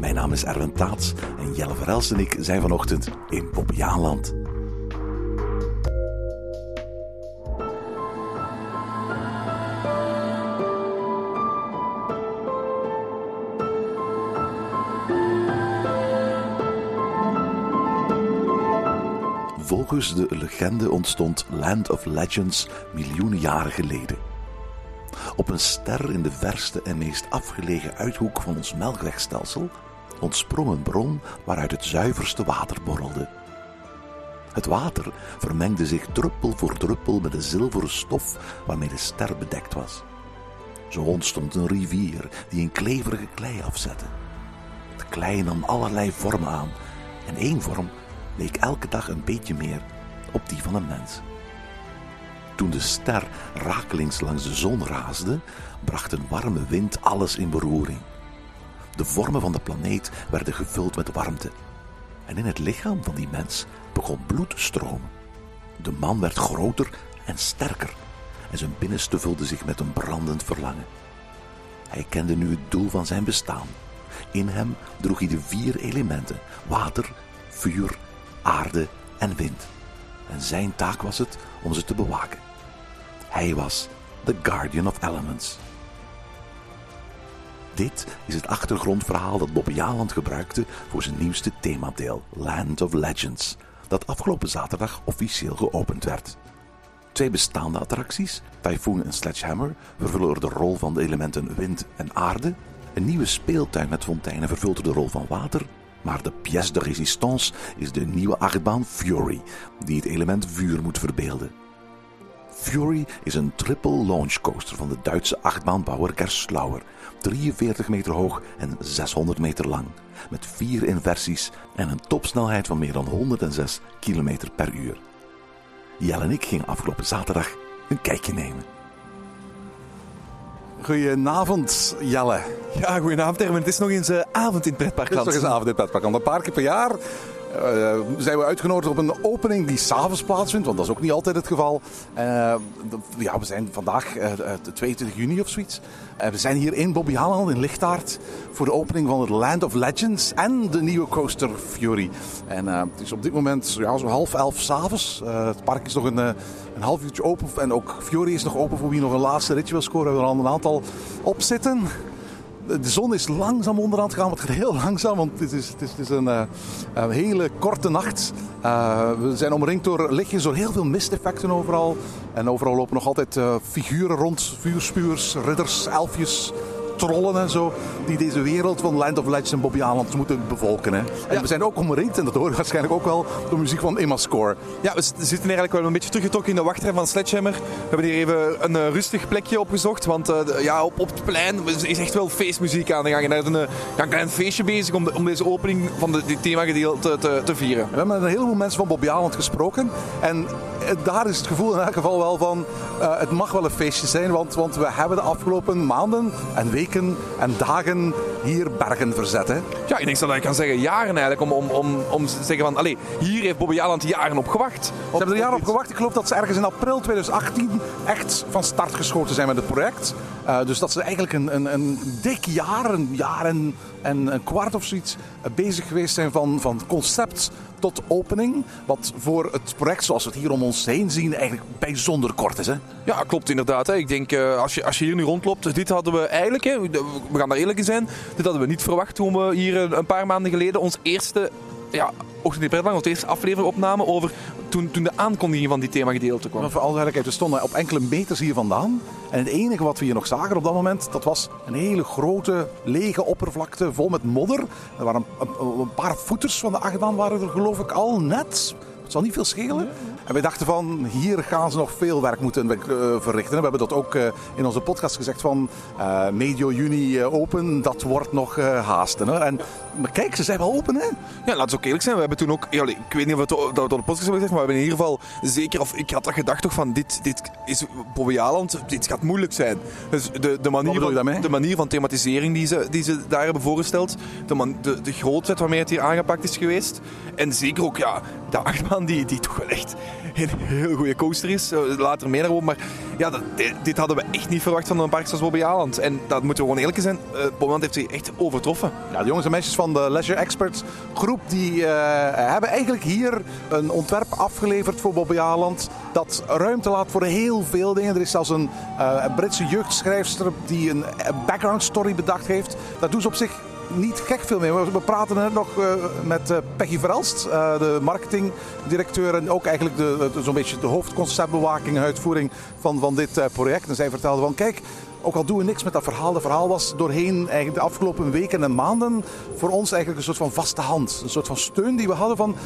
Mijn naam is Erwin Taats en Jelle Verels en ik zijn vanochtend in Bobbejaanland. Volgens de legende ontstond Land of Legends miljoenen jaren geleden. Op een ster in de verste en meest afgelegen uithoek van ons melkwegstelsel ontsprong een bron waaruit het zuiverste water borrelde. Het water vermengde zich druppel voor druppel met de zilveren stof waarmee de ster bedekt was. Zo ontstond een rivier die een kleverige klei afzette. De klei nam allerlei vormen aan en één vorm leek elke dag een beetje meer op die van een mens. Toen de ster rakelings langs de zon raasde, bracht een warme wind alles in beroering. De vormen van de planeet werden gevuld met warmte. En in het lichaam van die mens begon bloed te stromen. De man werd groter en sterker en zijn binnenste vulde zich met een brandend verlangen. Hij kende nu het doel van zijn bestaan. In hem droeg hij de vier elementen: water, vuur, aarde en wind. En zijn taak was het om ze te bewaken. Hij was The Guardian of Elements. Dit is het achtergrondverhaal dat Bob Jaland gebruikte voor zijn nieuwste themadeel, Land of Legends, dat afgelopen zaterdag officieel geopend werd. Twee bestaande attracties, Typhoon en Sledgehammer, vervullen de rol van de elementen wind en aarde. Een nieuwe speeltuin met fonteinen vervult de rol van water. Maar de pièce de résistance is de nieuwe achtbaan Fury, die het element vuur moet verbeelden. Fury is een triple launch coaster van de Duitse achtbaanbouwer Gerslauer, 43 meter hoog en 600 meter lang, met vier inversies en een topsnelheid van meer dan 106 km per uur. Jelle en ik gingen afgelopen zaterdag een kijkje nemen. Goedenavond, Jelle. Ja, goedenavond Erwin. Het is nog eens eh, avond in het Het is pretparkland. nog eens avond in het pretpark. Een paar keer per jaar eh, zijn we uitgenodigd op een opening die s'avonds plaatsvindt, want dat is ook niet altijd het geval. Eh, ja, we zijn vandaag eh, de 22 juni of zoiets. We zijn hier in Bobbejaanland in Lichtaard voor de opening van het Land of Legends en de nieuwe coaster Fury. En het is op dit moment ja, zo half elf s'avonds. Het park is nog een, een half uurtje open en ook Fury is nog open voor wie nog een laatste ritje wil scoren. We hebben er al een aantal op zitten. De zon is langzaam onderaan het gaan, maar het gaat heel langzaam, want het is, het is, eh, een hele korte nacht. Eh, we zijn omringd door lichtjes, door heel veel misteffecten overal. En overal lopen nog altijd eh, figuren rond, vuurspuurs, ridders, elfjes, trollen en zo, die deze wereld van Land of Legends en Bobby Aland moeten bevolken. Hè. En we zijn ook omringd, en dat hoor waarschijnlijk ook wel, door muziek van Emma Score. Ja, we zitten eigenlijk wel een beetje teruggetrokken in de wachtrij van Sledgehammer. We hebben hier even een eh, rustig plekje opgezocht, want eh, ja, op, op het plein is echt wel feestmuziek aan de gang. En daar is een, eh, ja, een klein feestje bezig om, de- om deze opening van de, dit themagedeelte te, te vieren. We hebben met een heleboel mensen van Bobby Aland gesproken. En daar is het gevoel in elk geval wel van, het mag wel een feestje zijn. Want, want we hebben de afgelopen maanden en weken en dagen hier bergen verzet. Hè. Ja, ik denk dat ik kan zeggen jaren eigenlijk, om, om, om, om te zeggen van, allee, hier heeft Bobby Jaland jaren op gewacht. Ze hebben er jaren op gewacht. Ik geloof dat ze ergens in april 2018 echt van start geschoten zijn met het project. Eh, dus dat ze eigenlijk een, een, een dik jaar, een jaar en, en een kwart of zoiets eh, bezig geweest zijn van, van concept tot opening. Wat voor het project zoals we het hier om ons heen zien eigenlijk bijzonder kort is. Hè? Ja, klopt inderdaad. Hè. Ik denk, eh, als, je, als je hier nu rondloopt, dit hadden we eigenlijk, hè, we gaan daar eerlijk in zijn, dit hadden we niet verwacht toen we hier een, paar maanden geleden ons eerste, ja, Ochtend in onze eerste aflevering over toen, toen de aankondiging van die themagedeelte kwam. Maar voor we stonden op enkele meters hier vandaan. En het enige wat we hier nog zagen op dat moment, dat was een hele grote, lege oppervlakte vol met modder. Er waren een, een- een paar voeters van de achtbaan waren er geloof ik al net. Het zal niet veel schelen. En wij dachten van, hier gaan ze nog veel werk moeten eh, verrichten. We hebben dat ook eh, in onze podcast gezegd van eh, medio juni open, dat wordt nog haasten. Hè? En, maar kijk, ze zijn wel open hè. Ja, laten we ook eerlijk zijn. We hebben toen ook... Ik weet niet of we het, op de podcast hebben gezegd, maar we hebben in ieder geval zeker... Of ik had dat gedacht toch van, dit, dit is Bobby Aland, dit gaat moeilijk zijn. Dus de, de, manier, van, de manier van thematisering die ze, die ze daar hebben voorgesteld, de, man, de, de grootheid waarmee het hier aangepakt is geweest. En zeker ook, ja, de achtbaan die, die toch wel echt een heel goede coaster is. Eh, Later meer daarover. Maar ja, dat, dit, dit hadden we echt niet verwacht van een park zoals Bobby Aland. En dat moeten we gewoon eerlijk zijn. eh Bobby heeft zich echt overtroffen. De jongens en meisjes van de Leisure Experts groep die eh, hebben eigenlijk hier een ontwerp afgeleverd voor Bobby Aland. Dat ruimte laat voor heel veel dingen. Er is zelfs een, eh, Britse jeugdschrijfster die een, background story bedacht heeft. Daar doen ze op zich niet gek veel mee. We praten nog eh, met eh, Peggy Verelst, eh, de marketingdirecteur en ook eigenlijk de, zo'n beetje de hoofdconceptbewaking en uitvoering van, van dit project. En zij vertelde van kijk, ook al doen we niks met dat verhaal. Dat verhaal was doorheen eigenlijk de afgelopen weken en maanden voor ons eigenlijk een soort van vaste hand. Een soort van steun die we hadden van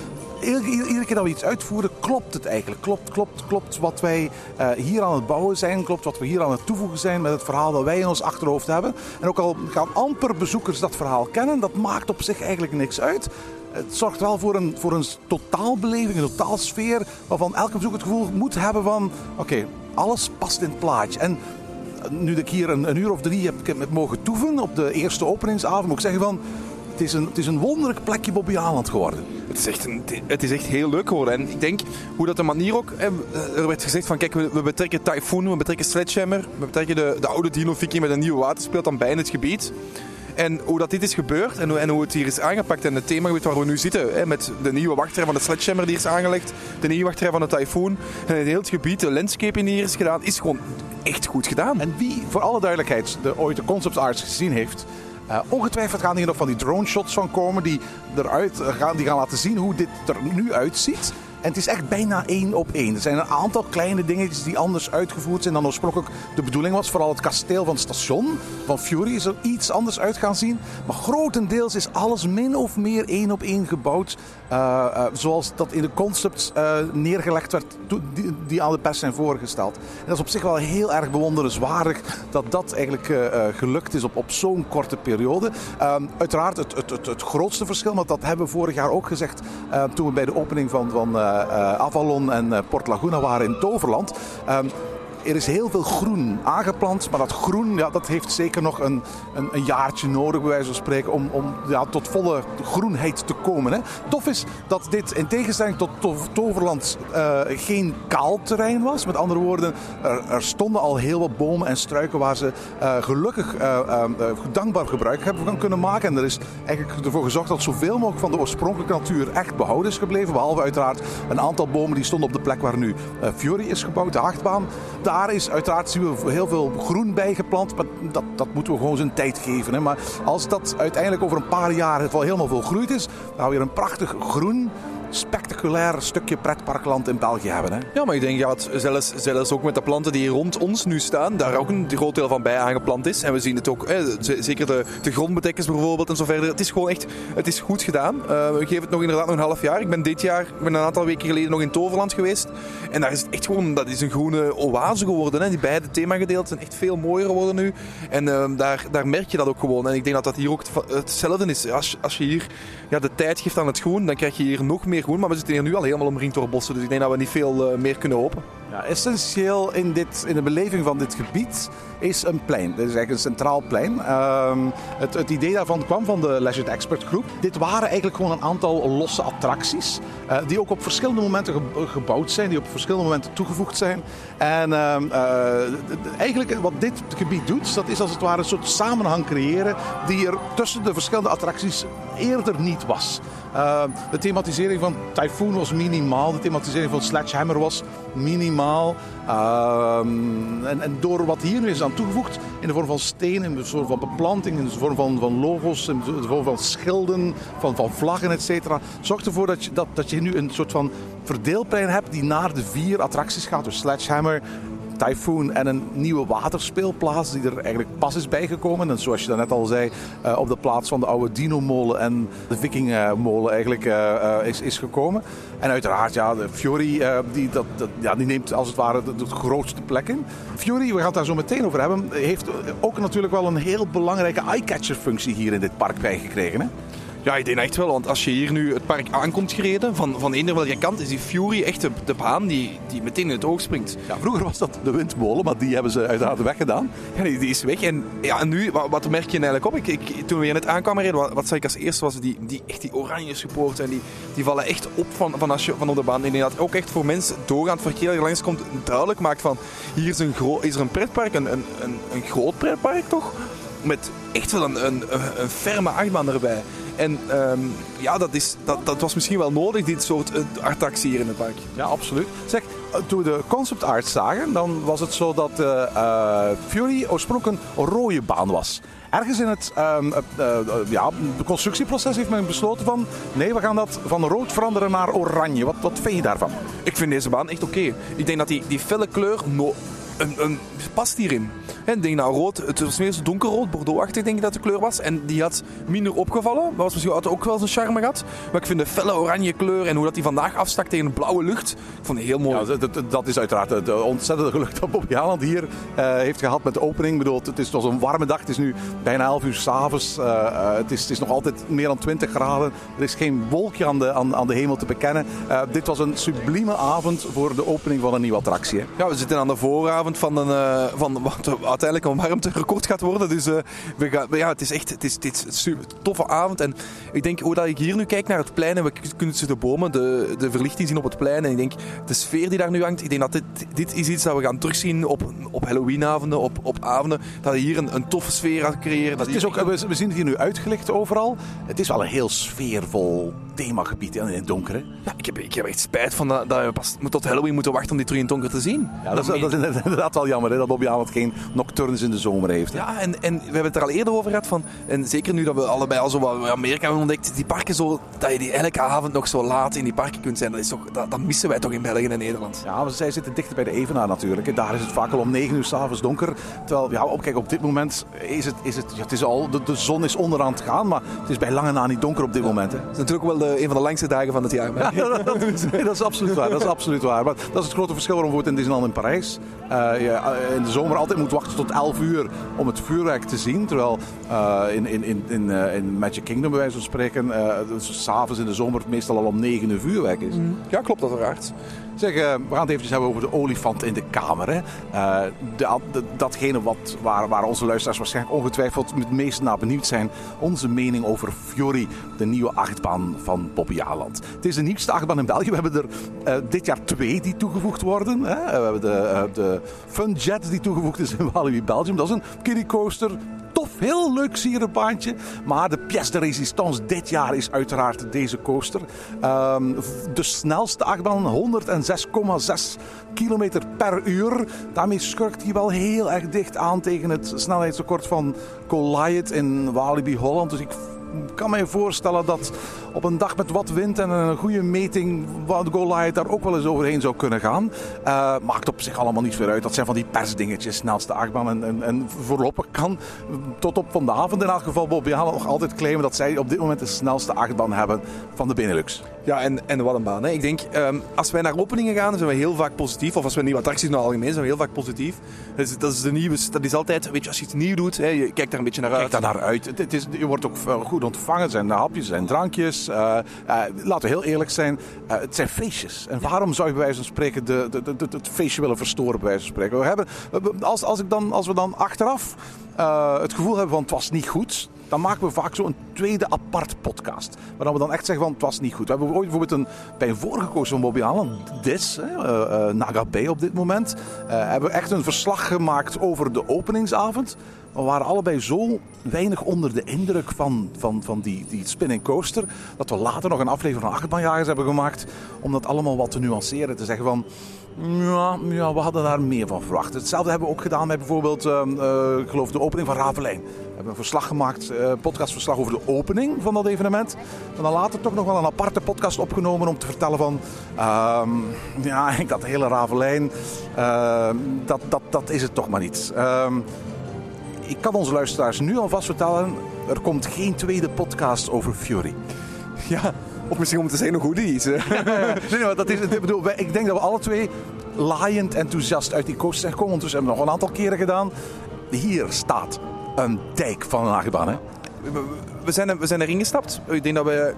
iedere, keer dat we iets uitvoeren, klopt het eigenlijk. Klopt, klopt, klopt wat wij eh, hier aan het bouwen zijn. Klopt wat we hier aan het toevoegen zijn met het verhaal dat wij in ons achterhoofd hebben. En ook al gaan amper bezoekers dat verhaal kennen, dat maakt op zich eigenlijk niks uit. Het zorgt wel voor een, voor een totaalbeleving, een totaalsfeer, waarvan elke bezoeker het gevoel moet hebben van, oké, alles past in het plaatje. En nu ik hier een, uur of drie heb, heb mogen toeven op de eerste openingsavond, moet ik zeggen van, het is een, het is een wonderlijk plekje Bobby Aland geworden. Het is, echt een, het is echt heel leuk geworden. En ik denk hoe dat de manier ook. Er werd gezegd van kijk, we, we betrekken Typhoon, we betrekken Sledgehammer, we betrekken de, de oude Dino Viking met een nieuwe waterspeelt dan bij in het gebied. En hoe dat dit is gebeurd en hoe, en hoe het hier is aangepakt en het themagebied waar we nu zitten, hè, met de nieuwe wachtrij van de Sledgehammer die is aangelegd, de nieuwe wachtrij van de Typhoon en het hele gebied, de landscaping die hier is gedaan, is gewoon echt goed gedaan. En wie, voor alle duidelijkheid, de, ooit de concept arts gezien heeft, eh, ongetwijfeld gaan hier nog van die drone shots van komen die eruit gaan, die gaan laten zien hoe dit er nu uitziet. En het is echt bijna één op één. Er zijn een aantal kleine dingetjes die anders uitgevoerd zijn dan oorspronkelijk de bedoeling was. Vooral het kasteel van het station van Fury is er iets anders uit gaan zien. Maar grotendeels is alles min of meer één op één gebouwd. eh, eh, zoals dat in de concepts eh, neergelegd werd die, die aan de pers zijn voorgesteld. En dat is op zich wel heel erg bewonderenswaardig dat dat eigenlijk gelukt is op, op zo'n korte periode. Ehm, uiteraard het, het, het, grootste verschil, want dat hebben we vorig jaar ook gezegd toen we bij de opening van, van Avalon en eh, Port Laguna waren in Toverland. Er is heel veel groen aangeplant, maar dat groen ja, dat heeft zeker nog een, een, een jaartje nodig, bij wijze van spreken, om, om ja, tot volle groenheid te komen. Hè. Tof is dat dit in tegenstelling tot To- Toverland eh, geen kaal terrein was. Met andere woorden, er, er stonden al heel wat bomen en struiken waar ze eh, gelukkig eh, dankbaar gebruik hebben kunnen maken. En er is eigenlijk ervoor gezorgd dat zoveel mogelijk van de oorspronkelijke natuur echt behouden is gebleven. Behalve uiteraard een aantal bomen die stonden op de plek waar nu Fury is gebouwd, de achtbaan. Is uiteraard zien we heel veel groen bij geplant, maar dat, dat moeten we gewoon zijn tijd geven. Hè. Maar als dat uiteindelijk over een paar jaar het wel helemaal volgroeid is, dan gaan we weer een prachtig groen, spectaculair stukje pretparkland in België hebben. Hè. Ja, maar ik denk dat zelfs, zelfs ook met de planten die rond ons nu staan, daar ook een groot deel van bij aangeplant is. En we zien het ook, zeker de, de grondbedekkers bijvoorbeeld en zo verder. Het is gewoon echt, het is goed gedaan. Eh, we geven het nog inderdaad nog een half jaar. Ik ben dit jaar, ik ben een aantal weken geleden nog in Toverland geweest. En daar is het echt gewoon, dat is een groene oase geworden. Hè. Die beide themagedeelten zijn echt veel mooier geworden nu. En eh, daar, daar merk je dat ook gewoon. En ik denk dat dat hier ook het- hetzelfde is. Als, als je hier ja, de tijd geeft aan het groen, dan krijg je hier nog meer Maar we zitten hier nu al helemaal omringd door bossen. Dus ik denk dat we niet veel eh, meer kunnen hopen. Essentieel in, dit, in de beleving van dit gebied is een plein. Dit is eigenlijk een centraal plein. Ehm, het, het idee daarvan kwam van de Leisure Expert Groep. Dit waren eigenlijk gewoon een aantal losse attracties. eh, die ook op verschillende momenten ge- gebouwd zijn, die op verschillende momenten toegevoegd zijn. En ehm, eh, eigenlijk wat dit gebied doet, dat is als het ware een soort samenhang creëren die er tussen de verschillende attracties eerder niet was. Uh, de thematisering van Typhoon was minimaal. De thematisering van Sledgehammer was minimaal. Ehm, en, en door wat hier nu is aan toegevoegd, in de vorm van stenen, in de vorm van beplanting, in de vorm van, van logos, in de vorm van schilden, van, van vlaggen, et cetera, zorgt ervoor dat je, dat, dat je nu een soort van verdeelplein hebt die naar de vier attracties gaat. Dus Sledgehammer, Typhoon en een nieuwe waterspeelplaats die er eigenlijk pas is bijgekomen. En zoals je daarnet al zei, eh, op de plaats van de oude Dino-molen en de Viking-molen eigenlijk eh, eh, is, is gekomen. En uiteraard, ja, de Fury die, dat, dat, ja, die neemt als het ware de, grootste plek in. Fury, we gaan het daar zo meteen over hebben, heeft ook natuurlijk wel een heel belangrijke eye-catcher-functie hier in dit park bijgekregen. Hè? Ja, ik denk echt wel, want als je hier nu het park aankomt gereden, van, van eender welke kant, is die Fury echt de, de baan die, die meteen in het oog springt. Ja, vroeger was dat de windmolen, maar die hebben ze uiteraard weggedaan. Ja, die, die is weg. En, ja, en nu, wat, wat merk je eigenlijk op? Ik, ik, toen we hier net aankwamen rijden, wat, wat zag ik als eerste was die, die, echt die oranje supporters. En die, die vallen echt op van, van, als je, van op de baan. En dat ook echt voor mensen doorgaand verkeer dat er langs komt, duidelijk maakt van, hier is, een gro- is er een pretpark, een, een, een, een groot pretpark toch? Met echt wel een, een, een, een ferme achtbaan erbij. En ehm, ja, dat, is, dat, dat was misschien wel nodig, dit soort uh, attractie hier in het park. Ja, absoluut. Zeg, eh, toen we de concept art zagen, dan was het zo dat eh, eh, Fury oorspronkelijk een rode baan was. Ergens in het ehm, eh, eh, ja, de constructieproces heeft men besloten van... Nee, we gaan dat van rood veranderen naar oranje. Wat, wat vind je daarvan? Ik vind deze baan echt oké. Ik denk dat die, die felle kleur no, een, past hierin. Ik denk nou rood, het was meer zo donkerrood, bordeauxachtig denk ik dat de kleur was. En die had minder opgevallen. Dat was misschien had ook wel zijn charme gehad. Maar ik vind de felle oranje kleur en hoe dat die vandaag afstak tegen een blauwe lucht, ik vond het heel mooi. Ja, dat, dat- is uiteraard het eh, ontzettende geluk dat Bobby Haaland hier eh, heeft gehad met de opening. Ik bedoel, het is toch een warme dag. Het is nu bijna 11 uur s'avonds. Uh, het, is, het is nog altijd meer dan 20 graden. Er is geen wolkje aan de, aan, aan de hemel te bekennen. Dit was een sublieme avond voor de opening van een nieuwe attractie. Hè. Ja, we zitten aan de vooravond van, een, eh, van wat uiteindelijk een warmterecord gaat worden. Dus eh, we gaan, ja, het is echt het is, dit super toffe avond. En ik denk, hoe dat ik hier nu kijk naar het plein en we kunnen ze de bomen, de, de verlichting zien op het plein. En ik denk, de sfeer die daar nu hangt, ik denk dat dit, dit is iets dat we gaan terugzien op, op Halloweenavonden, op, op avonden. Dat je hier een, een toffe sfeer gaat creëren. Dat Het is ook, we, we zien het hier nu uitgelicht overal. Het is wel een heel sfeervol themagebied in het donker. Hè. Ja, ik, heb, ik heb echt spijt van dat, dat we pas tot Halloween moeten wachten om dit terug in het donker te zien. Ja, dat, is, dat is inderdaad wel jammer hè, dat Bobby Haaland geen nocturnes in de zomer heeft. Hè. Ja, en, en we hebben het er al eerder over gehad. Van, en zeker nu dat we allebei al zo wat Amerika hebben ontdekt. Die parken zo, dat je die elke avond nog zo laat in die parken kunt zijn. Dat, is toch, dat, dat missen wij toch in België en Nederland. Ja, maar zij zitten dichter bij de Evenaar natuurlijk. hè. Daar is het vaak al om 9 uur s'avonds donker. Terwijl, ja, op, kijk, op dit moment is het, is het, ja, het is al, de, de zon is onderaan het gaan, maar het is bij lange na niet donker op dit moment. Hè. Dat is natuurlijk ook wel de, een van de langste dagen van het jaar. maar- Ja, dat, nee, dat is absoluut waar. Dat is absoluut waar. Maar dat is het grote verschil waarom bijvoorbeeld in Disneyland in Parijs eh, je eh, in de zomer altijd moet wachten tot 11 uur om het vuurwerk te zien. Terwijl eh, in, in, in, in, eh, in Magic Kingdom, bij wijze van spreken, eh dus s'avonds in de zomer meestal al om 9 uur vuurwerk is. Ja, klopt dat uiteraard. Zeg, eh, we gaan het eventjes hebben over de olifant in de kamer. Hè. Eh, de- datgene wat, waar, waar onze luisteraars waarschijnlijk ongetwijfeld het meest naar benieuwd zijn. Onze mening over Fury, de nieuwe achtbaan van Bobby Aland. Het is de nieuwste achtbaan in België. We hebben er eh, dit jaar twee die toegevoegd worden. Hè. We hebben de, eh, de Fun die toegevoegd is in Walibi Belgium. Dat is een kiddie coaster. Heel leuk sierenbaantje. Maar de pièce de résistance dit jaar is uiteraard deze coaster. Ehm, de snelste achtbaan, 106,6 km per uur. Daarmee schurkt hij wel heel erg dicht aan tegen het snelheidsrecord van Goliath in Walibi Holland. Dus ik kan me voorstellen dat op een dag met wat wind en een goede meting wat Goliath daar ook wel eens overheen zou kunnen gaan. Eh, maakt op zich allemaal niet veel uit. Dat zijn van die persdingetjes, snelste achtbaan. En, en, en voorlopig kan tot op vanavond in elk geval Bobby nog altijd claimen dat zij op dit moment de snelste achtbaan hebben van de Benelux. Ja, en, en wat een baan. Hè. Ik denk, ehm, als wij naar openingen gaan, zijn we heel vaak positief. Of als we nieuwe attracties naar algemeen zijn we heel vaak positief. Dat is, dat is de nieuwe, dat is altijd, weet je, als je iets nieuw doet, hè, je kijkt daar een beetje naar uit. Kijk daar naar uit. Het, het is, je wordt ook eh, goed ontvangen. Zijn hapjes, zijn drankjes. Eh, eh, laten we heel eerlijk zijn. eh, het zijn feestjes. En waarom zou je bij wijze van spreken de, de, het feestje willen verstoren? Bij wijze van spreken? We hebben, als, als, ik dan, als we dan achteraf het gevoel hebben van het was niet goed. Dan maken we vaak zo een tweede apart podcast. Waar we dan echt zeggen van het was niet goed. We hebben ooit bijvoorbeeld een, bij een vorige coach van Bobby Allen, Dis, hè, Naga op dit moment. hebben we echt een verslag gemaakt over de openingsavond. We waren allebei zo weinig onder de indruk van, van, van die, die spinning coaster. Dat we later nog een aflevering van Achtbaanjagers hebben gemaakt. Om dat allemaal wat te nuanceren. Te zeggen van... Ja, ja, we hadden daar meer van verwacht. Hetzelfde hebben we ook gedaan met bijvoorbeeld, eh, ik geloof, de opening van Ravelijn. We hebben een verslag gemaakt, eh podcastverslag over de opening van dat evenement. En dan later toch nog wel een aparte podcast opgenomen om te vertellen van... ehm, ja, dat hele Ravelijn, ehm, dat, dat, dat is het toch maar niet. Ehm, ik kan onze luisteraars nu alvast vertellen, er komt geen tweede podcast over Fury. Ja, of misschien om te zeggen hoe die is. Nee, maar dat is, ik, bedoel, ik denk dat we alle twee laaiend enthousiast uit die coaster zijn gekomen. Ondertussen hebben we nog een aantal keren gedaan. Hier staat een dijk van een achtbaan. Hè? we, zijn, er- we zijn erin gestapt. Ik denk dat we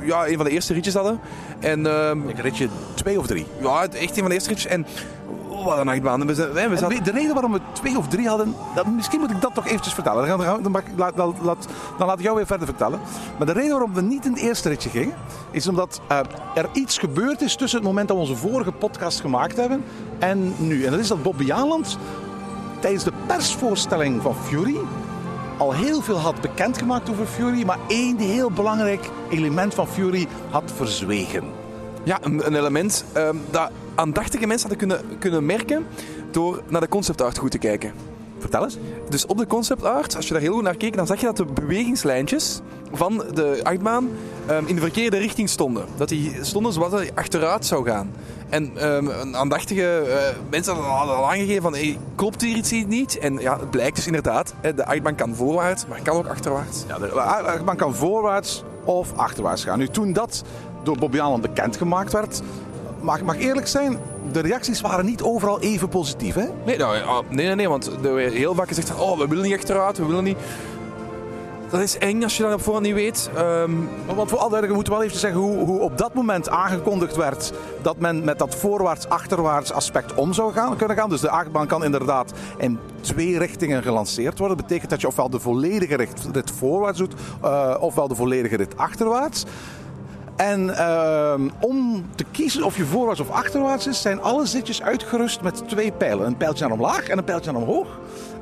ja, een van de eerste ritjes hadden. En ehm, Ik ritje twee of drie. ja, echt een van de eerste ritjes. En oh, wat een achtbaan. We, we zaten, de reden waarom we twee of drie hadden, dat, misschien moet ik dat toch eventjes vertellen. Dan, dan, laat- dan laat ik jou weer verder vertellen. Maar de reden waarom we niet in het eerste ritje gingen, is omdat eh, er iets gebeurd is tussen het moment dat we onze vorige podcast gemaakt hebben en nu. En dat is dat Bobby Jaland tijdens de persvoorstelling van Fury al heel veel had bekendgemaakt over Fury, maar één heel belangrijk element van Fury had verzwegen. ja, een, een element ehm, dat aandachtige mensen hadden kunnen, kunnen merken door naar de concept art goed te kijken. Vertel eens. Dus op de concept art, als je daar heel goed naar keek, dan zag je dat de bewegingslijntjes van de achtbaan ehm, in de verkeerde richting stonden. Dat die stonden zoals hij achteruit zou gaan. En ehm, een aandachtige eh, mensen hadden al, aangegeven van, hey, klopt hier iets niet? En ja, het blijkt dus inderdaad, de achtbaan kan voorwaarts, maar kan ook achterwaarts. Ja, de achtbaan kan voorwaarts of achterwaarts gaan. Nu, toen dat door Bobby Allen bekendgemaakt werd, mag, mag eerlijk zijn, de reacties waren niet overal even positief. Hè? Nee, nou, nee, nee, nee, want er werd heel vaak gezegd van, oh, we willen niet achteruit, we willen niet... Dat is eng als je dat op voorhand niet weet. Ehm, Maar Want voor alle duidelijkheid moeten we wel even zeggen hoe, hoe op dat moment aangekondigd werd dat men met dat voorwaarts-achterwaarts aspect om zou gaan, kunnen gaan. Dus de achtbaan kan inderdaad in twee richtingen gelanceerd worden. Dat betekent dat je ofwel de volledige rit, rit voorwaarts doet, eh, ofwel de volledige rit achterwaarts. En ehm, om te kiezen of je voorwaarts of achterwaarts is, zijn alle zitjes uitgerust met twee pijlen. Een pijltje naar omlaag en een pijltje naar omhoog.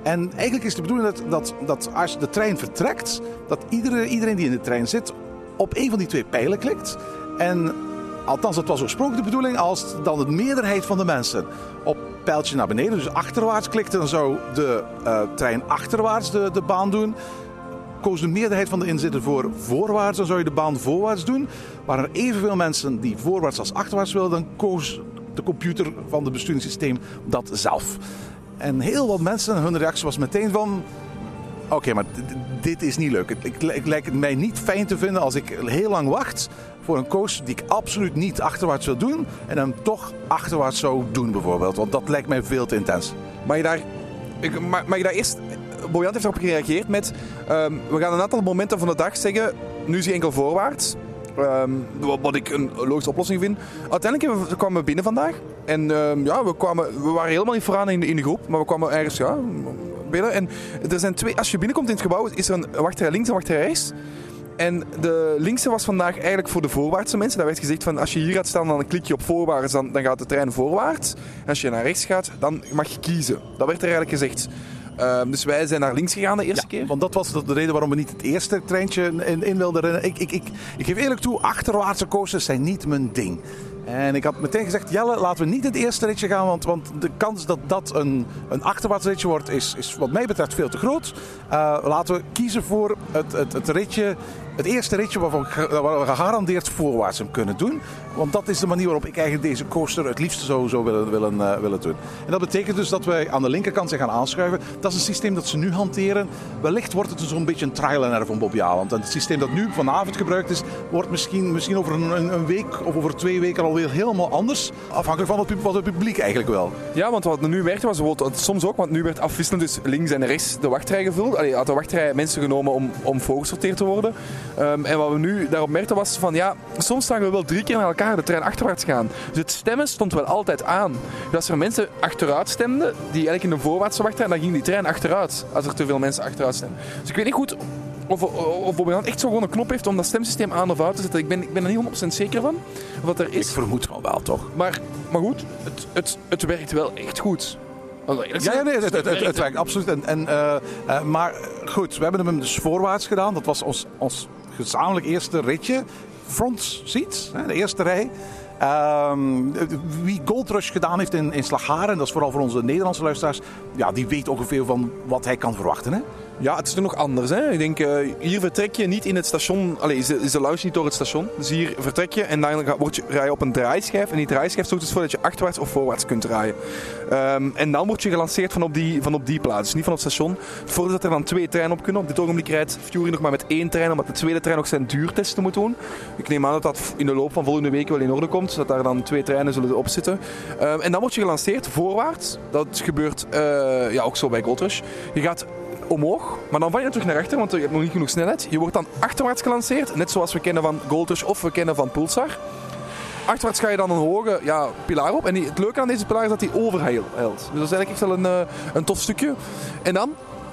En eigenlijk is de bedoeling dat, dat, dat als de trein vertrekt, dat iedere, iedereen die in de trein zit op een van die twee pijlen klikt. En althans, dat was oorspronkelijk de bedoeling, als dan de meerderheid van de mensen op pijltje naar beneden, dus achterwaarts klikte, dan zou de eh, trein achterwaarts de, de baan doen koos de meerderheid van de inzittenden voor voorwaarts, dan zou je de baan voorwaarts doen. Waren er evenveel mensen die voorwaarts als achterwaarts wilden, dan koos de computer van het besturingssysteem dat zelf. En heel wat mensen, hun reactie was meteen van... Oké, maar dit, is niet leuk. Ik, lijkt het mij niet fijn te vinden als ik heel lang wacht voor een coach die ik absoluut niet achterwaarts wil doen. En hem toch achterwaarts zou doen bijvoorbeeld. Want dat lijkt mij veel te intens. Mag je daar, ik, mag, mag je daar eerst... Bojan heeft erop gereageerd met... ehm, we gaan een aantal momenten van de dag zeggen... Nu is hij enkel voorwaarts. Ehm, wat, ik een logische oplossing vind. Uiteindelijk kwamen we binnen vandaag. En ehm, ja, we, kwamen, we waren helemaal niet vooraan in de, in de groep. Maar we kwamen ergens ja, binnen. En er zijn twee... Als je binnenkomt in het gebouw... Is er een wachtrij links en wachtrij rechts. En de linkse was vandaag eigenlijk voor de voorwaartse mensen. Daar werd gezegd van als je hier gaat staan, dan klik je op voorwaarts, dan, dan gaat de trein voorwaarts. En als je naar rechts gaat, dan mag je kiezen. Dat werd er eigenlijk gezegd. Ehm, dus wij zijn naar links gegaan de eerste keer. Want dat was de reden waarom we niet het eerste treintje in, in wilden rennen. Ik, ik, ik, ik geef eerlijk toe, achterwaartse coasters zijn niet mijn ding. En ik had meteen gezegd, Jelle, laten we niet het eerste ritje gaan. Want, want de kans dat dat een, een achterwaarts ritje wordt, is, is wat mij betreft veel te groot. Eh, laten we kiezen voor het, het, het ritje, het eerste ritje waarvan we waar we gegarandeerd voorwaarts hem kunnen doen. Want dat is de manier waarop ik eigenlijk deze coaster het liefst zo willen, willen, eh, willen doen. En dat betekent dus dat wij aan de linkerkant zijn gaan aanschuiven. Dat is een systeem dat ze nu hanteren. Wellicht wordt het dus zo'n beetje een trial and error van Bobby Aland. En het systeem dat nu vanavond gebruikt is, wordt misschien, misschien over een, een, een week of over twee weken alweer helemaal anders. Afhankelijk van wat het publiek eigenlijk wil. Ja, want wat nu werkte was bijvoorbeeld, soms ook, want nu werd afwisselend dus links en rechts de wachtrij gevuld. Allee, had de wachtrij mensen genomen om, om voorgesorteerd te worden. Ehm, en wat we nu daarop merkten was van ja, soms zagen we wel drie keer naar elkaar de trein achterwaarts gaan. Dus het stemmen stond wel altijd aan. Dus als er mensen achteruit stemden, die eigenlijk in de voorwaartse wachtrij, dan ging die trein achteruit. Als er te veel mensen achteruit stemmen. Dus ik weet niet goed of, of Bobby Jan echt zo gewoon een knop heeft om dat stemsysteem aan of uit te zetten. Ik ben, ik ben er niet 100% zeker van of dat er Ik is. vermoed van wel, toch? Maar, maar goed, het, het, het werkt wel echt goed. Ja, nee, het, het, het, het werkt absoluut. En, en, eh, eh, maar goed, we hebben hem dus voorwaarts gedaan. Dat was ons, ons gezamenlijk eerste ritje. Front seats, de eerste rij. Ehm, wie Gold Rush gedaan heeft in, in Slagharen, dat is vooral voor onze Nederlandse luisteraars, ja, die weet ongeveer van wat hij kan verwachten. Hè? Ja, het is toch nog anders. Hè? Ik denk, eh, hier vertrek je niet in het station. Allee, is de, is niet door het station. Dus hier vertrek je en dan word je, rij je op een draaischijf. En die draaischijf zorgt dus voor dat je achterwaarts of voorwaarts kunt draaien. Ehm, en dan word je gelanceerd van op die, van op die plaats. Dus niet van het station. Voordat er dan twee treinen op kunnen. Op dit ogenblik rijdt Fury nog maar met één trein, omdat de tweede trein nog zijn duurtesten moet doen. Ik neem aan dat dat in de loop van volgende week wel in orde komt. Dat daar dan twee treinen zullen op zitten. Ehm, en dan word je gelanceerd voorwaarts. Dat gebeurt eh, ja, ook zo bij Gold Rush. Je gaat omhoog, maar dan val je terug naar achter, want je hebt nog niet genoeg snelheid. Je wordt dan achterwaarts gelanceerd, net zoals we kennen van Gold Rush of we kennen van Pulsar. Achterwaarts ga je dan een hoge ja, pilaar op. En het leuke aan deze pilaar is dat hij overheilt. Dus dat is eigenlijk echt wel een, eh, een tof stukje. En dan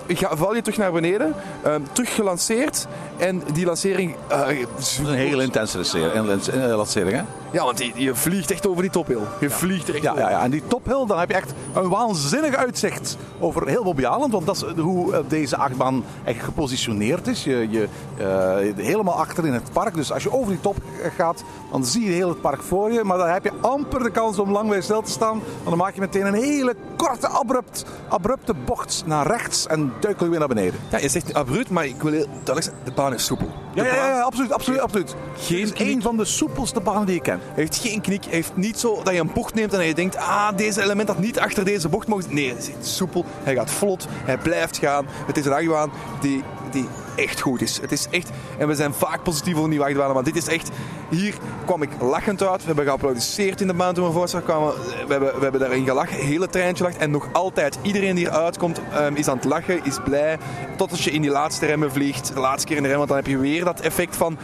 ga, val je terug naar beneden, eh, terug gelanceerd. En die lancering... eh, is een hele intense lancering, eh, lancering hè? Ja, want je, je vliegt echt over die tophill. Je vliegt echt Ja, over. ja, ja, en die tophill, dan heb je echt een waanzinnig uitzicht over heel Bobby Island. Want dat is hoe eh, deze achtbaan eigenlijk gepositioneerd is. Je, je, eh, helemaal achter in het park. Dus als je over die top gaat, dan zie je heel het park voor je. Maar dan heb je amper de kans om lang bij stil te staan. Want dan maak je meteen een hele korte, abrupt, abrupte bocht naar rechts en duikel je weer naar beneden. Ja, je zegt abrupt, maar ik wil heel duidelijk zeggen, de baan is soepel. Ja, ja, ja, absoluut, absoluut, absoluut. Geen een van de soepelste banen die ik ken. Hij heeft geen knik. Hij heeft niet zo dat je een bocht neemt en je denkt, ah, deze element dat niet achter deze bocht mogen. Nee, hij echt soepel. Hij gaat vlot. Hij blijft gaan. Het is een achtbaan die, die echt goed is. Het is echt, en we zijn vaak positief over die achtbanen, maar dit is echt, hier kwam ik lachend uit. We hebben geapplaudisseerd in de baan toen we voorstel kwamen. We hebben, we hebben daarin gelachen, hele treintje gelachen. En nog altijd, iedereen die eruit komt, ehm, is aan het lachen, is blij. Tot als je in die laatste remmen vliegt, de laatste keer in de rem, want dan heb je weer dat effect van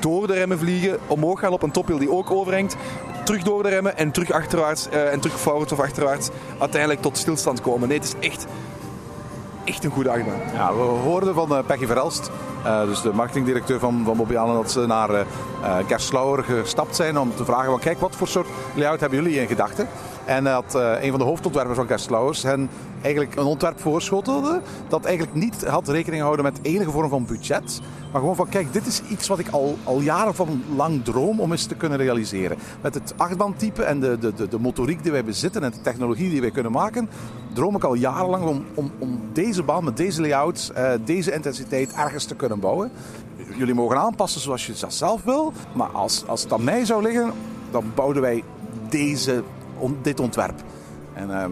door de remmen vliegen, omhoog gaan op een tophill die ook overhangt terug door de remmen en terug achterwaarts eh, en terug voorwaarts of achterwaarts uiteindelijk tot stilstand komen. Nee, het is echt, echt een goede achtbaan. Ja, we hoorden van eh, Peggy Verelst, eh, dus de marketingdirecteur van, van dat ze naar eh eh, Gerstlauer gestapt zijn om te vragen: van, kijk, wat voor soort layout hebben jullie in gedachten? En dat een van de hoofdontwerpers van Gerstlauers hen eigenlijk een ontwerp voorschotelde dat eigenlijk niet had rekening gehouden met enige vorm van budget. Maar gewoon van, kijk, dit is iets wat ik al, al jaren van lang droom om eens te kunnen realiseren. Met het achtbaantype en de, de, de, de motoriek die wij bezitten en de technologie die wij kunnen maken, droom ik al jarenlang om, om, om deze baan met deze layout, eh, deze intensiteit ergens te kunnen bouwen. Jullie mogen aanpassen zoals je dat zelf wil, maar als, als het aan mij zou liggen, dan bouwden wij deze, on- dit ontwerp. En ehm,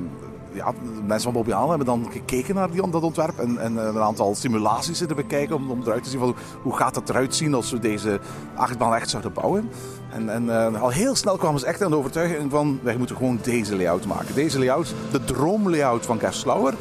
ja, de mensen van Bobby hebben dan gekeken naar die, dat ontwerp en, en eh, een aantal simulaties zitten bekijken om, om eruit te zien van hoe, gaat het eruit zien als we deze achtbaan echt zouden bouwen. En, en eh, al heel snel kwamen ze echt aan de overtuiging van wij moeten gewoon deze layout maken. Deze layout, de droomlayout van Gerstlauer,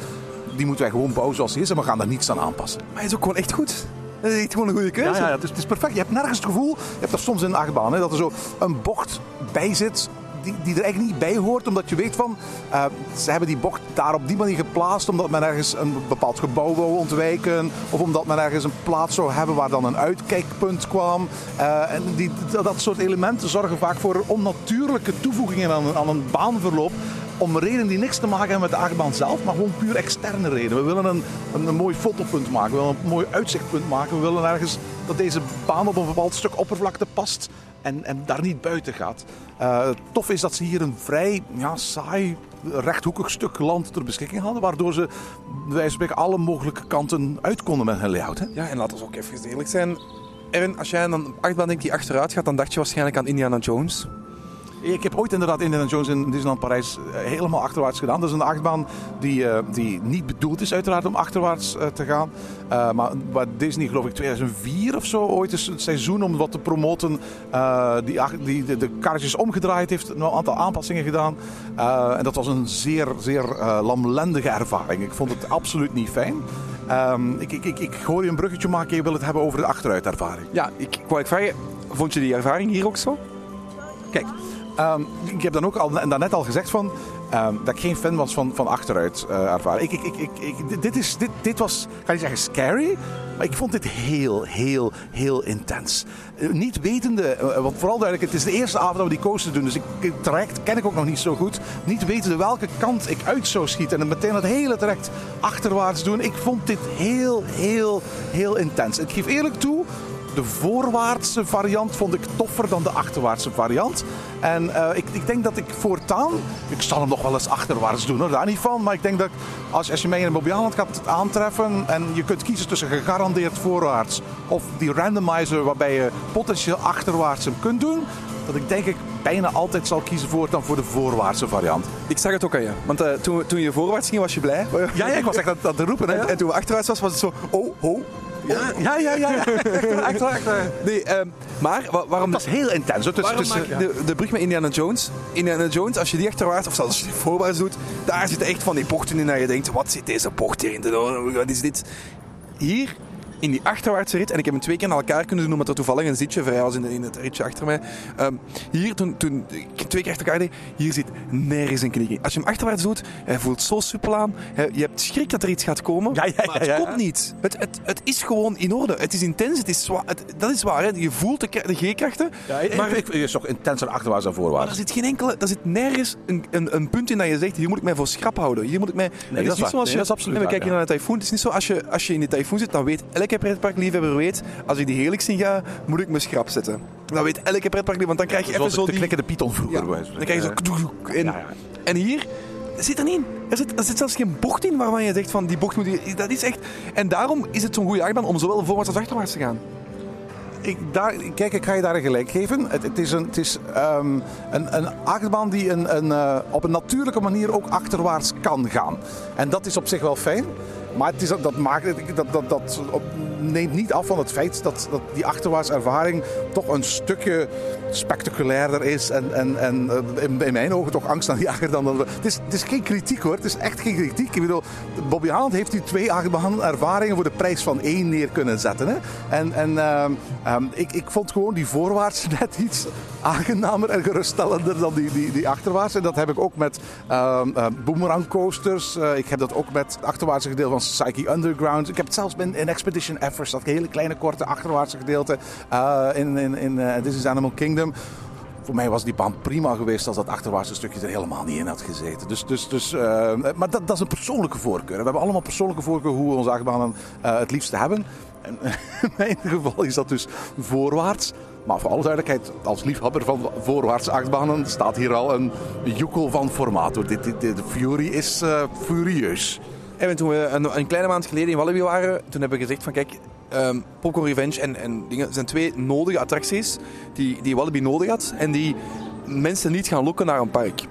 die moeten wij gewoon bouwen zoals hij is en we gaan daar niets aan aanpassen. Maar hij is ook gewoon echt goed. Dat is echt gewoon een goede keuze. Ja, ja, ja, het, is, het is perfect. Je hebt nergens het gevoel, je hebt dat soms in een achtbaan, hè, dat er zo een bocht bij zit die, die er eigenlijk niet bij hoort, omdat je weet van, eh, ze hebben die bocht daar op die manier geplaatst omdat men ergens een bepaald gebouw wou ontwijken, of omdat men ergens een plaats zou hebben waar dan een uitkijkpunt kwam. Eh, en die, dat soort elementen zorgen vaak voor onnatuurlijke toevoegingen aan, aan een baanverloop. Om redenen die niks te maken hebben met de achtbaan zelf, maar gewoon puur externe redenen. We willen een, een, een mooi fotopunt maken, we willen een mooi uitzichtpunt maken. We willen ergens dat deze baan op een bepaald stuk oppervlakte past en, en daar niet buiten gaat. Eh, tof is dat ze hier een vrij ja, saai, rechthoekig stuk land ter beschikking hadden, waardoor ze spreken alle mogelijke kanten uit konden met hun layout. Hè? Ja, en laten we ook even eerlijk zijn. Erwin, als jij aan een achtbaan denkt die achteruit gaat, dan dacht je waarschijnlijk aan Indiana Jones. Ik heb ooit inderdaad Indiana Jones in Disneyland Parijs eh, helemaal achterwaarts gedaan. Dat is een achtbaan die, eh, die niet bedoeld is uiteraard om achterwaarts eh, te gaan. Maar waar Disney geloof ik 2004 of zo ooit is het seizoen om wat te promoten. die, die de, de karretjes omgedraaid heeft, een aantal aanpassingen gedaan. En dat was een zeer, zeer lamlendige ervaring. Ik vond het absoluut niet fijn. Ehm, ik, ik, ik, ik gooi een bruggetje maken. Je wil het hebben over de achteruitervaring. Ja, ik wou ik vragen, vond je die ervaring hier ook zo? Kijk, Ehm, ik heb dan ook al, daarnet al gezegd van, ehm, dat ik geen fan was van, van achteruit eh ervaren. Ik, ik, ik, dit- is, dit, dit was, ga niet zeggen scary, maar ik vond dit heel, heel, heel intens. Eh, niet wetende, want vooral duidelijk, het is de eerste avond dat we die coaster doen, dus ik, ik- traject ken ik ook nog niet zo goed. Niet wetende welke kant ik uit zou schieten en het meteen het hele traject achterwaarts doen. Ik vond dit heel, heel, heel intens. Ik geef eerlijk toe, de voorwaartse variant vond ik toffer dan de achterwaartse variant. En eh, ik, ik denk dat ik voortaan, ik zal hem nog wel eens achterwaarts doen hoor, daar niet van. Maar ik denk dat als, als je mij in een Bobbejaanland gaat aantreffen en je kunt kiezen tussen gegarandeerd voorwaarts of die randomizer waarbij je potentieel achterwaarts hem kunt doen. Dat ik denk ik bijna altijd zal kiezen voor dan voor de voorwaartse variant. Ik zag het ook aan je. Want eh, toen, toen je voorwaarts ging, was je blij. Ja, ja ik was echt aan aan het roepen. Hè? En, en toen we achterwaarts was, was het zo... Oh, oh. Ja, ja, ja. ja, ja. Echt waar, echt waar. Nee, ehm, maar wa- waarom... Dat is heel intens. hoor. Waarom maak ik de, de brug met Indiana Jones? Indiana Jones, als je die achterwaarts of zelfs als je die voorwaarts doet, daar zitten echt van die bochten in dat je denkt, wat zit deze bocht hierin te doen? Wat is dit? Hier, in die achterwaartse rit, en ik heb hem twee keer aan elkaar kunnen doen, omdat er toevallig een zitje vrij was in, in het ritje achter mij. Ehm, hier, toen, toen ik twee keer achter elkaar deed, hier zit nergens een knik in. Als je hem achterwaarts doet, hij voelt zo soepel aan. Hij- Je hebt schrik dat er iets gaat komen, Ja, ja, ja, maar het ja, komt niet. Het, het, het is gewoon in orde. Het is intens, het is zwaar. Het- dat is waar, hè. je voelt de, G-krachten. Maar ik, ik is toch intenser achterwaarts dan Maar voorwaarts. er zit geen enkele, er zit nergens een, een, een punt in dat je zegt, hier moet ik mij voor schrap houden. Hier moet ik mij... het dat is niet waar. zoals Nee, je, dat is absoluut en we kijken naar de tyfoon. Het is niet zo, als je, als je in de tyfoon zit, dan weet elke pretparkliefhebber weet, als ik die helix in ga, moet ik me schrap zetten. Dat weet elke pretparkliefhebber, want dan krijg je even zo de die... klikkende Python vroeger. Dan krijg je zo... En, Ja, ja. en hier zit er niet in. Er zit, er zit zelfs geen bocht in waarvan je zegt van die bocht moet... je- Dat is echt... En daarom is het zo'n goede achtbaan om zowel voorwaarts als achterwaarts te gaan. Ik, daar, kijk, ik ga je daar een gelijk geven. Het, het is, een, het is ehm, een, een achtbaan die een, een, eh, op een natuurlijke manier ook achterwaarts kan gaan. En dat is op zich wel fijn. Maar het is, dat, maakt, dat, dat, dat neemt niet af van het feit dat, dat die achterwaarts ervaring toch een stukje spectaculairder is. En, en, en eh, in, mijn ogen toch angstaanjager dan... dan het, is, het is geen kritiek hoor, het is echt geen kritiek. Ik Bobby Haaland heeft die twee ervaringen voor de prijs van één neer kunnen zetten. Hè? En, en ehm, ehm, ik, ik vond gewoon die voorwaarts net iets aangenamer en geruststellender dan die, die, die achterwaarts. En dat heb ik ook met eh, boomerang coasters. Eh, ik heb dat ook met het achterwaartse gedeelte van Psyche Underground. Ik heb het zelfs in, Expedition Everest, dat hele kleine korte achterwaartse gedeelte eh, in, in, in eh, This is Animal Kingdom. Voor mij was die baan prima geweest als dat achterwaartse stukje er helemaal niet in had gezeten. Dus, dus, dus, eh, maar dat, dat is een persoonlijke voorkeur. We hebben allemaal persoonlijke voorkeur hoe we onze achtbanen eh, het liefste hebben. En in mijn geval is dat dus voorwaarts. Maar voor alle duidelijkheid, als liefhebber van voorwaartse achtbanen staat hier al een joekel van formaat. dit, dit- de Fury is furieus. En toen we een, een kleine maand geleden in Walibi waren, toen hebben we gezegd van kijk, ehm Popcorn Revenge en, en dingen zijn twee nodige attracties die, die Walibi nodig had en die mensen niet gaan lokken naar een park.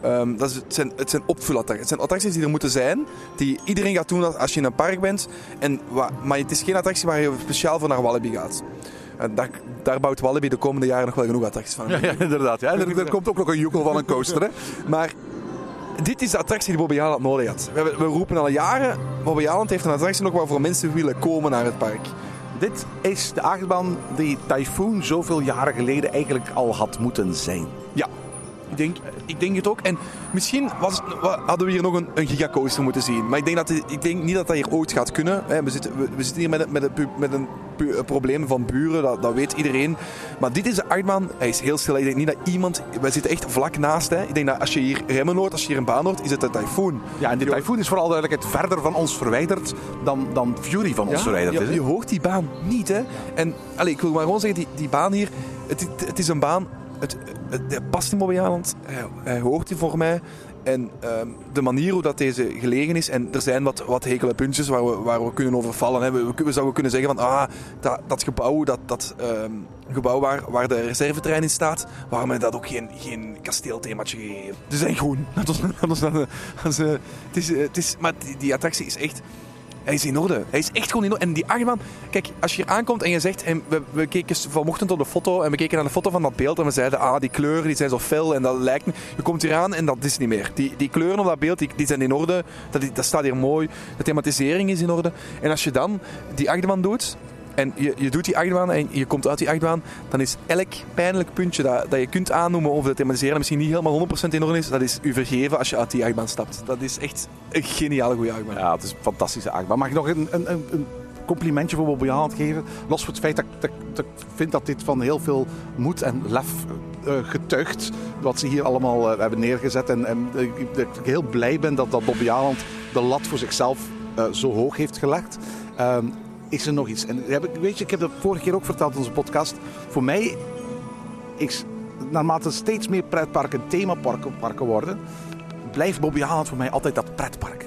Ehm, dat is, het, zijn, het zijn opvulattracties. Het zijn attracties die er moeten zijn, die iedereen gaat doen als- je in een park bent. En, maar het is geen attractie waar je speciaal voor naar Walibi gaat. En daar, daar bouwt Walibi de komende jaren nog wel genoeg attracties van. Ja, ja inderdaad. Ja. Er, er komt ook nog een joekel van een coaster. Hè? Maar dit is de attractie die Bobby Haaland nodig had. We, we roepen al jaren, Bobby heeft een attractie nog waarvoor mensen willen komen naar het park. Dit is de achtbaan die Typhoon zoveel jaren geleden eigenlijk al had moeten zijn. Ik denk, ik denk het ook. En misschien was, wa- hadden we hier nog een, een gigacoaster moeten zien. Maar ik denk, dat, ik denk niet dat dat hier ooit gaat kunnen. We zitten, we, we zitten hier met, een- met, een, met een probleem van buren, dat, dat weet iedereen. Maar dit is de achtbaan, hij is heel stil. Ik denk niet dat iemand... Wij zitten echt vlak naast. Hè. Ik denk dat als je hier remmen hoort, als je hier een baan hoort, is het een Typhoon. Ja, en die Typhoon is voor alle duidelijkheid verder van ons verwijderd dan, dan Fury van ons verwijderd is. je hoort die baan niet, hè. En allez, ik wil maar gewoon zeggen, die, die baan hier, het, het, het is een baan, het, het, het past in Bobby hij, hoort die voor mij. En ehm, de manier hoe dat deze gelegen is, en er zijn wat, wat hekele puntjes waar we, waar we kunnen over vallen. We, we, zouden kunnen zeggen van, ah, dat, dat gebouw, dat, dat ehm, gebouw waar, waar de reservetrein in staat, waarom hebben dat ook geen, geen kasteelthemaatje gegeven? Ze zijn groen. Dat, eh, eh, is, eh, maar die attractie is echt... Hij is in orde. Hij is echt gewoon in orde. En die achtbaan... Kijk, als je hier aankomt en je zegt... En we, we keken vanochtend op de foto en we keken naar de foto van dat beeld en we zeiden... Ah, die kleuren die zijn zo fel en dat lijkt... Je komt hier aan en dat is niet meer. Die, die kleuren op dat beeld, die, zijn in orde. Dat, dat staat hier mooi. De thematisering is in orde. En als je dan die achtbaan doet... En je, je doet die achtbaan en je komt uit die achtbaan, dan is elk pijnlijk puntje dat, dat je kunt aannoemen of dat thematiseren misschien niet helemaal 100% in orde is, dat is u vergeven als je uit die achtbaan stapt. Dat is echt een geniale goede achtbaan. Ja, het is een fantastische achtbaan. Mag ik nog een, een, een, complimentje voor Bobby Haaland geven? Los van het feit dat, ik vind dat dit van heel veel moed en lef uh, getuigt. Wat ze hier allemaal uh, hebben neergezet. En, en uh, dat ik heel blij ben dat, dat Bobby Haaland de lat voor zichzelf zo hoog heeft gelegd. Is er nog iets? En weet je, ik heb dat vorige keer ook verteld in onze podcast. Voor mij is, naarmate steeds meer pretparken themaparken parken worden, blijft Bobby Haaland voor mij altijd dat pretpark.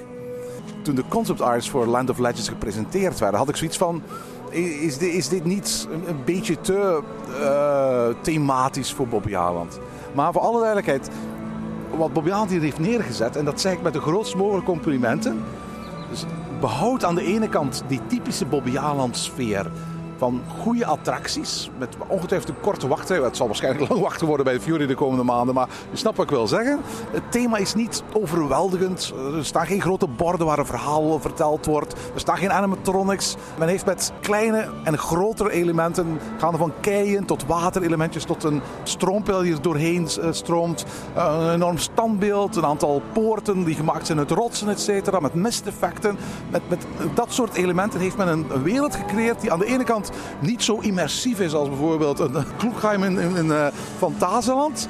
Toen de concept arts voor Land of Legends gepresenteerd werden, had ik zoiets van: is dit, is dit niet een, beetje te uh, thematisch voor Bobby Haaland? Maar voor alle duidelijkheid, wat Bobby Haaland hier heeft neergezet, en dat zeg ik met de grootst mogelijke complimenten. Behoud aan de ene kant die typische Bobby Haaland sfeer van goede attracties. Met ongetwijfeld een korte wachtrij. Het zal waarschijnlijk lang wachten worden bij de Fury de komende maanden. Maar je snapt wat ik wil zeggen. Het thema is niet overweldigend. Er staan geen grote borden waar een verhaal verteld wordt. Er staan geen animatronics. Men heeft met kleine en grotere elementen, gaande van keien tot waterelementjes, tot een stroompijl die er doorheen stroomt. Een enorm standbeeld, een aantal poorten die gemaakt zijn uit rotsen, et cetera. Met misteffecten. Met, met dat soort elementen heeft men een wereld gecreëerd die aan de ene kant niet zo immersief is als bijvoorbeeld een Kloekheim in, in, in uh, Fantasyland.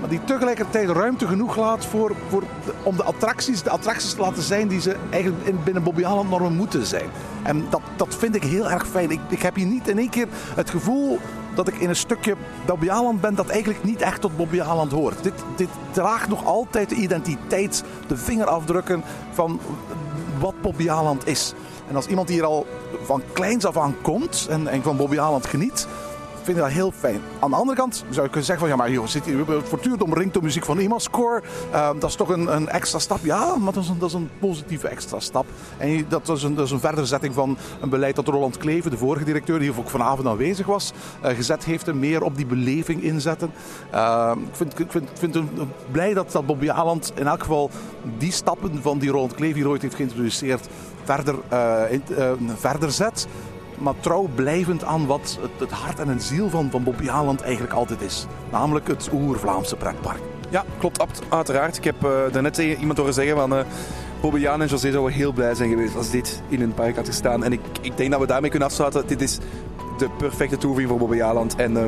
Maar die tegelijkertijd ruimte genoeg laat voor, voor om de attracties, de attracties te laten zijn die ze eigenlijk in, binnen Bobby Haaland normen moeten zijn. En dat, dat vind ik heel erg fijn. Ik, ik heb hier niet in één keer het gevoel dat ik in een stukje Bobby ben dat eigenlijk niet echt tot Bobby hoort. Dit, dit draagt nog altijd de identiteit, de vingerafdrukken van wat Bobby is. En als iemand hier al van kleins af aan komt en, en van Bobby Haaland geniet, vind dat heel fijn. Aan de andere kant zou je kunnen zeggen van ja, maar joh, zit hier voortdurend omringd door muziek van Imascore. Uh, dat is toch een, een, extra stap. Ja, maar dat is een, een positieve extra stap. En dat is een, dat is een verderzetting van een beleid dat Roland Kleven, de vorige directeur, die ook vanavond aanwezig was, uh, gezet heeft en meer op die beleving inzetten. Ik vind, ik vind, ik vind het blij dat, dat Bobby Haaland in elk geval die stappen van die Roland Kleven hier ooit heeft geïntroduceerd verder, in, verder zet maar trouw blijvend aan wat het, het, hart en het ziel van, van Bobby Haaland eigenlijk altijd is. Namelijk het oer-Vlaamse pretpark. Ja, klopt, uiteraard. Ik heb uh, daarnet iemand horen zeggen van... Uh, en José zouden heel blij zijn geweest als dit in hun park had gestaan. En ik, ik denk dat we daarmee kunnen afsluiten. Dit is de perfecte toevoeging voor Bobby Jaland. En uh,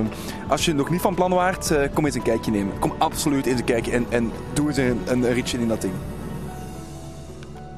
als je nog niet van plan waart, kom eens een kijkje nemen. Kom absoluut eens een kijkje en, en doe eens een, een ritje in dat ding.